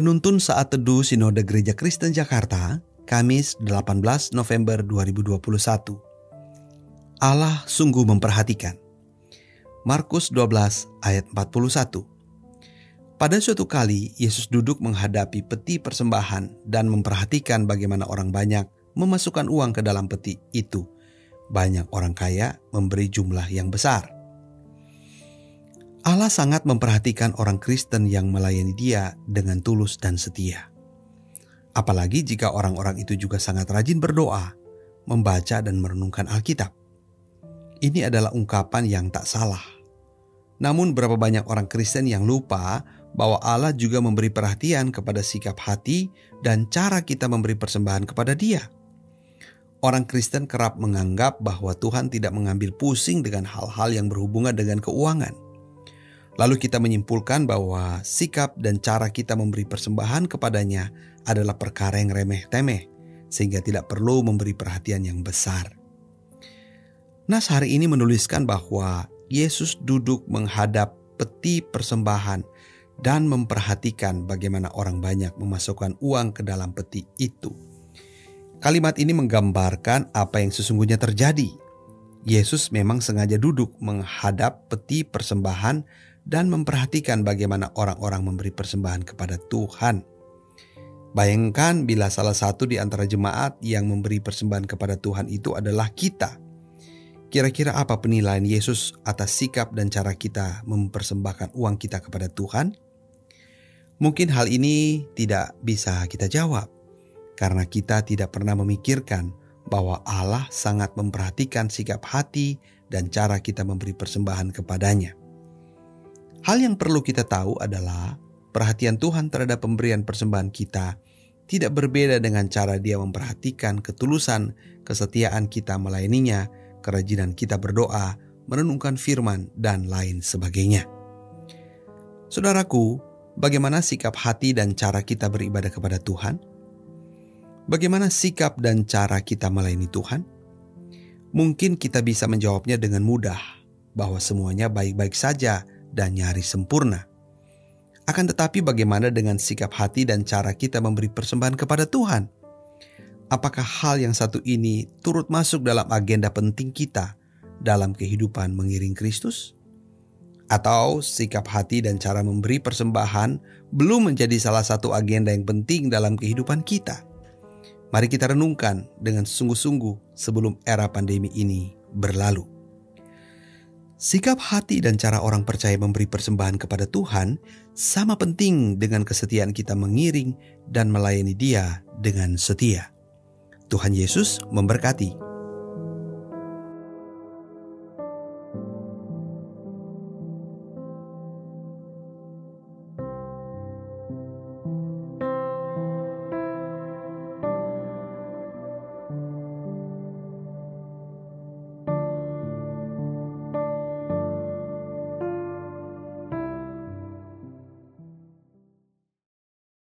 Penuntun Saat Teduh Sinode Gereja Kristen Jakarta, Kamis 18 November 2021. Allah sungguh memperhatikan. Markus 12 ayat 41. Pada suatu kali, Yesus duduk menghadapi peti persembahan dan memperhatikan bagaimana orang banyak memasukkan uang ke dalam peti itu. Banyak orang kaya memberi jumlah yang besar. Allah sangat memperhatikan orang Kristen yang melayani Dia dengan tulus dan setia. Apalagi jika orang-orang itu juga sangat rajin berdoa, membaca, dan merenungkan Alkitab. Ini adalah ungkapan yang tak salah. Namun, berapa banyak orang Kristen yang lupa bahwa Allah juga memberi perhatian kepada sikap hati dan cara kita memberi persembahan kepada Dia. Orang Kristen kerap menganggap bahwa Tuhan tidak mengambil pusing dengan hal-hal yang berhubungan dengan keuangan Lalu kita menyimpulkan bahwa sikap dan cara kita memberi persembahan kepadanya adalah perkara yang remeh-temeh, sehingga tidak perlu memberi perhatian yang besar. Nas hari ini menuliskan bahwa Yesus duduk menghadap peti persembahan dan memperhatikan bagaimana orang banyak memasukkan uang ke dalam peti itu. Kalimat ini menggambarkan apa yang sesungguhnya terjadi. Yesus memang sengaja duduk menghadap peti persembahan dan memperhatikan bagaimana orang-orang memberi persembahan kepada Tuhan. Bayangkan bila salah satu di antara jemaat yang memberi persembahan kepada Tuhan itu adalah kita. Kira-kira apa penilaian Yesus atas sikap dan cara kita mempersembahkan uang kita kepada Tuhan? Mungkin hal ini tidak bisa kita jawab karena kita tidak pernah memikirkan bahwa Allah sangat memperhatikan sikap hati dan cara kita memberi persembahan kepadanya. Hal yang perlu kita tahu adalah perhatian Tuhan terhadap pemberian persembahan kita tidak berbeda dengan cara Dia memperhatikan ketulusan, kesetiaan kita melayaninya, kerajinan kita berdoa, merenungkan firman, dan lain sebagainya. Saudaraku, bagaimana sikap hati dan cara kita beribadah kepada Tuhan? Bagaimana sikap dan cara kita melayani Tuhan? Mungkin kita bisa menjawabnya dengan mudah bahwa semuanya baik-baik saja dan nyaris sempurna. Akan tetapi bagaimana dengan sikap hati dan cara kita memberi persembahan kepada Tuhan? Apakah hal yang satu ini turut masuk dalam agenda penting kita dalam kehidupan mengiring Kristus? Atau sikap hati dan cara memberi persembahan belum menjadi salah satu agenda yang penting dalam kehidupan kita? Mari kita renungkan dengan sungguh-sungguh sebelum era pandemi ini berlalu. Sikap hati dan cara orang percaya memberi persembahan kepada Tuhan sama penting dengan kesetiaan kita mengiring dan melayani Dia dengan setia. Tuhan Yesus memberkati.